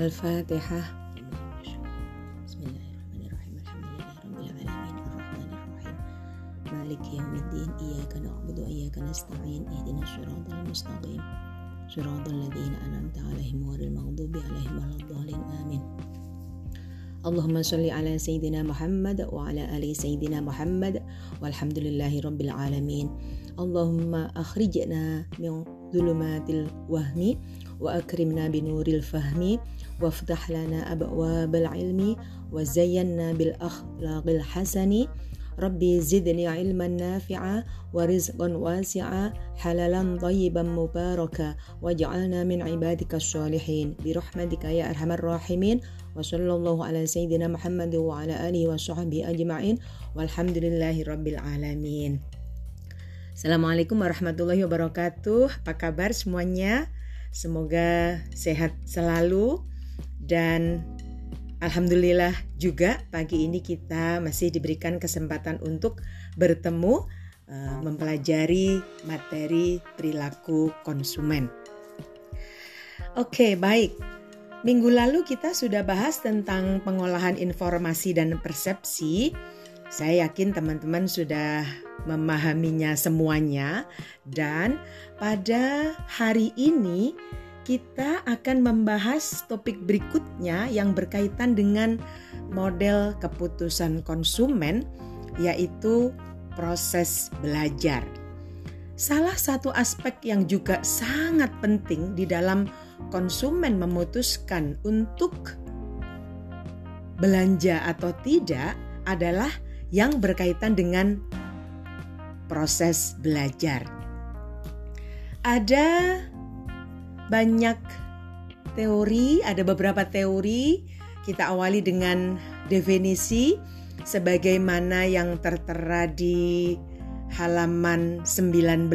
الفاتحة. بسم الله الرحمن الرحيم. الحمد لله رب العالمين. الرحمن الرحيم. مالك يوم الدين. إياك نعبد وإياك نستعين. اهدنا الصراط المستقيم. صراط الذين أنعمت عليهم غير المغضوب عليهم ولا الضالين. آمين. اللهم صل على سيدنا محمد وعلى آل سيدنا محمد. والحمد لله رب العالمين. اللهم أخرجنا من ظلمات الوهم akrimna binuril fahmi وافتح لنا أبواب العلم وزينا بالأخلاق الحسن ربي زدني علما نافعا ورزقا واسعا حلالا طيبا مباركا واجعلنا من عبادك الصالحين برحمتك يا أرحم الراحمين وصلى الله على سيدنا محمد وعلى آله وصحبه أجمعين والحمد لله رب العالمين Assalamualaikum warahmatullahi wabarakatuh. Apa kabar semuanya? Semoga sehat selalu dan alhamdulillah juga pagi ini kita masih diberikan kesempatan untuk bertemu uh, mempelajari materi perilaku konsumen. Oke, baik. Minggu lalu kita sudah bahas tentang pengolahan informasi dan persepsi. Saya yakin teman-teman sudah memahaminya semuanya dan pada hari ini kita akan membahas topik berikutnya yang berkaitan dengan model keputusan konsumen, yaitu proses belajar. Salah satu aspek yang juga sangat penting di dalam konsumen memutuskan untuk belanja atau tidak adalah yang berkaitan dengan proses belajar. Ada banyak teori, ada beberapa teori. Kita awali dengan definisi sebagaimana yang tertera di halaman 19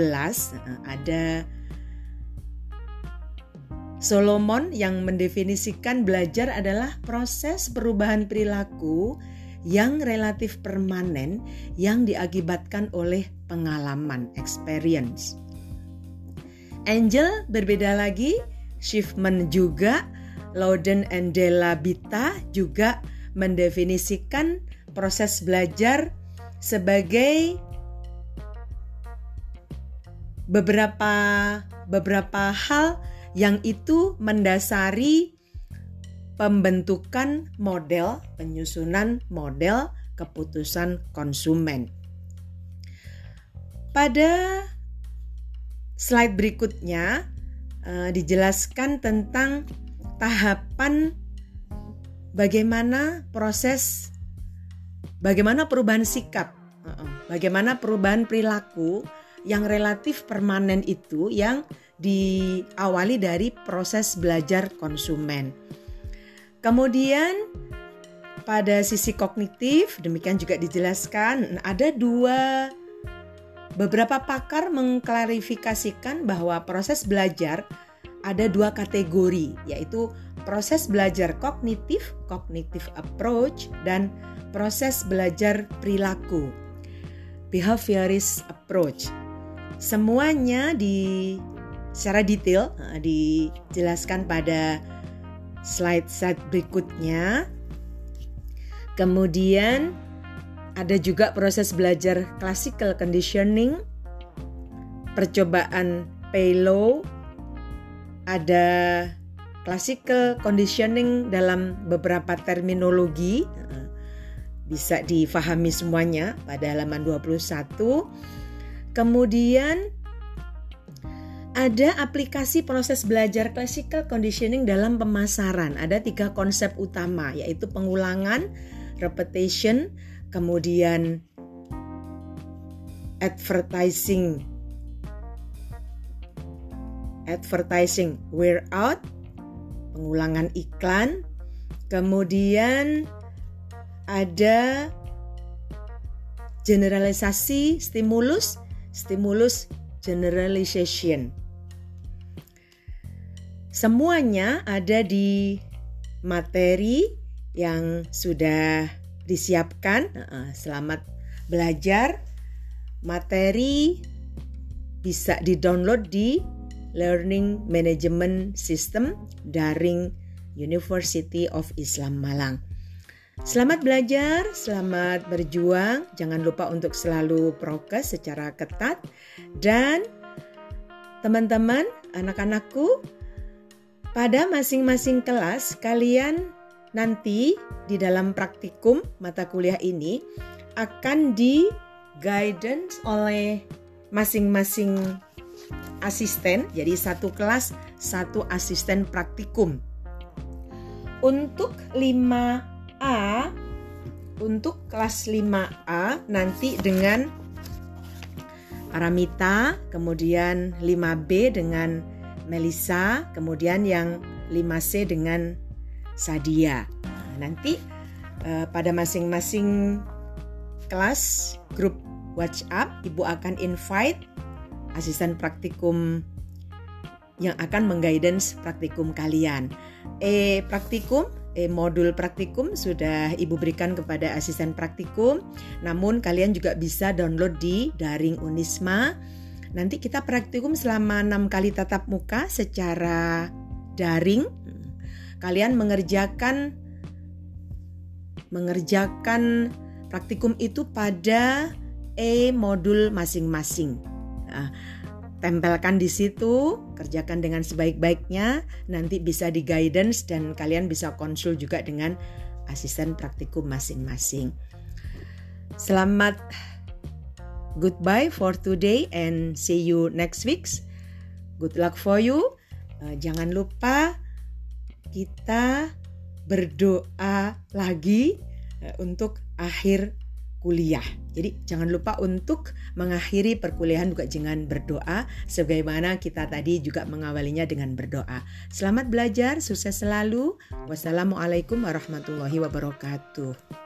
ada Solomon yang mendefinisikan belajar adalah proses perubahan perilaku yang relatif permanen yang diakibatkan oleh pengalaman experience. Angel berbeda lagi, Schiffman juga, Loudon and Della Bita juga mendefinisikan proses belajar sebagai beberapa beberapa hal yang itu mendasari pembentukan model, penyusunan model keputusan konsumen. Pada slide berikutnya uh, dijelaskan tentang tahapan bagaimana proses bagaimana perubahan sikap, bagaimana perubahan perilaku yang relatif permanen itu yang diawali dari proses belajar konsumen. Kemudian pada sisi kognitif demikian juga dijelaskan ada dua Beberapa pakar mengklarifikasikan bahwa proses belajar ada dua kategori, yaitu proses belajar kognitif, cognitive approach, dan proses belajar perilaku, behaviorist approach. Semuanya di secara detail eh, dijelaskan pada slide-slide berikutnya. Kemudian ada juga proses belajar classical conditioning, percobaan Paylow, ada classical conditioning dalam beberapa terminologi bisa difahami semuanya pada halaman 21. Kemudian ada aplikasi proses belajar classical conditioning dalam pemasaran. Ada tiga konsep utama yaitu pengulangan, repetition, kemudian advertising. Advertising wear out pengulangan iklan. Kemudian ada generalisasi stimulus stimulus generalization semuanya ada di materi yang sudah disiapkan. Selamat belajar. Materi bisa di-download di Learning Management System daring University of Islam Malang. Selamat belajar, selamat berjuang. Jangan lupa untuk selalu prokes secara ketat dan teman-teman, anak-anakku, pada masing-masing kelas kalian nanti di dalam praktikum mata kuliah ini akan di guidance oleh masing-masing asisten. Jadi satu kelas satu asisten praktikum. Untuk 5 A untuk kelas 5A nanti dengan Aramita, kemudian 5B dengan Melisa, kemudian yang 5C dengan Sadia. Nanti uh, pada masing-masing kelas grup WhatsApp Ibu akan invite asisten praktikum yang akan mengguidance praktikum kalian. Eh praktikum eh, modul praktikum sudah Ibu berikan kepada asisten praktikum. Namun kalian juga bisa download di daring Unisma. Nanti kita praktikum selama enam kali tatap muka secara daring. Kalian mengerjakan mengerjakan praktikum itu pada e modul masing-masing. Nah, tempelkan di situ, kerjakan dengan sebaik-baiknya, nanti bisa di guidance dan kalian bisa konsul juga dengan asisten praktikum masing-masing. Selamat goodbye for today and see you next week. Good luck for you. Uh, jangan lupa kita berdoa lagi uh, untuk akhir kuliah. Jadi jangan lupa untuk mengakhiri perkuliahan juga jangan berdoa sebagaimana kita tadi juga mengawalinya dengan berdoa. Selamat belajar, sukses selalu. Wassalamualaikum warahmatullahi wabarakatuh.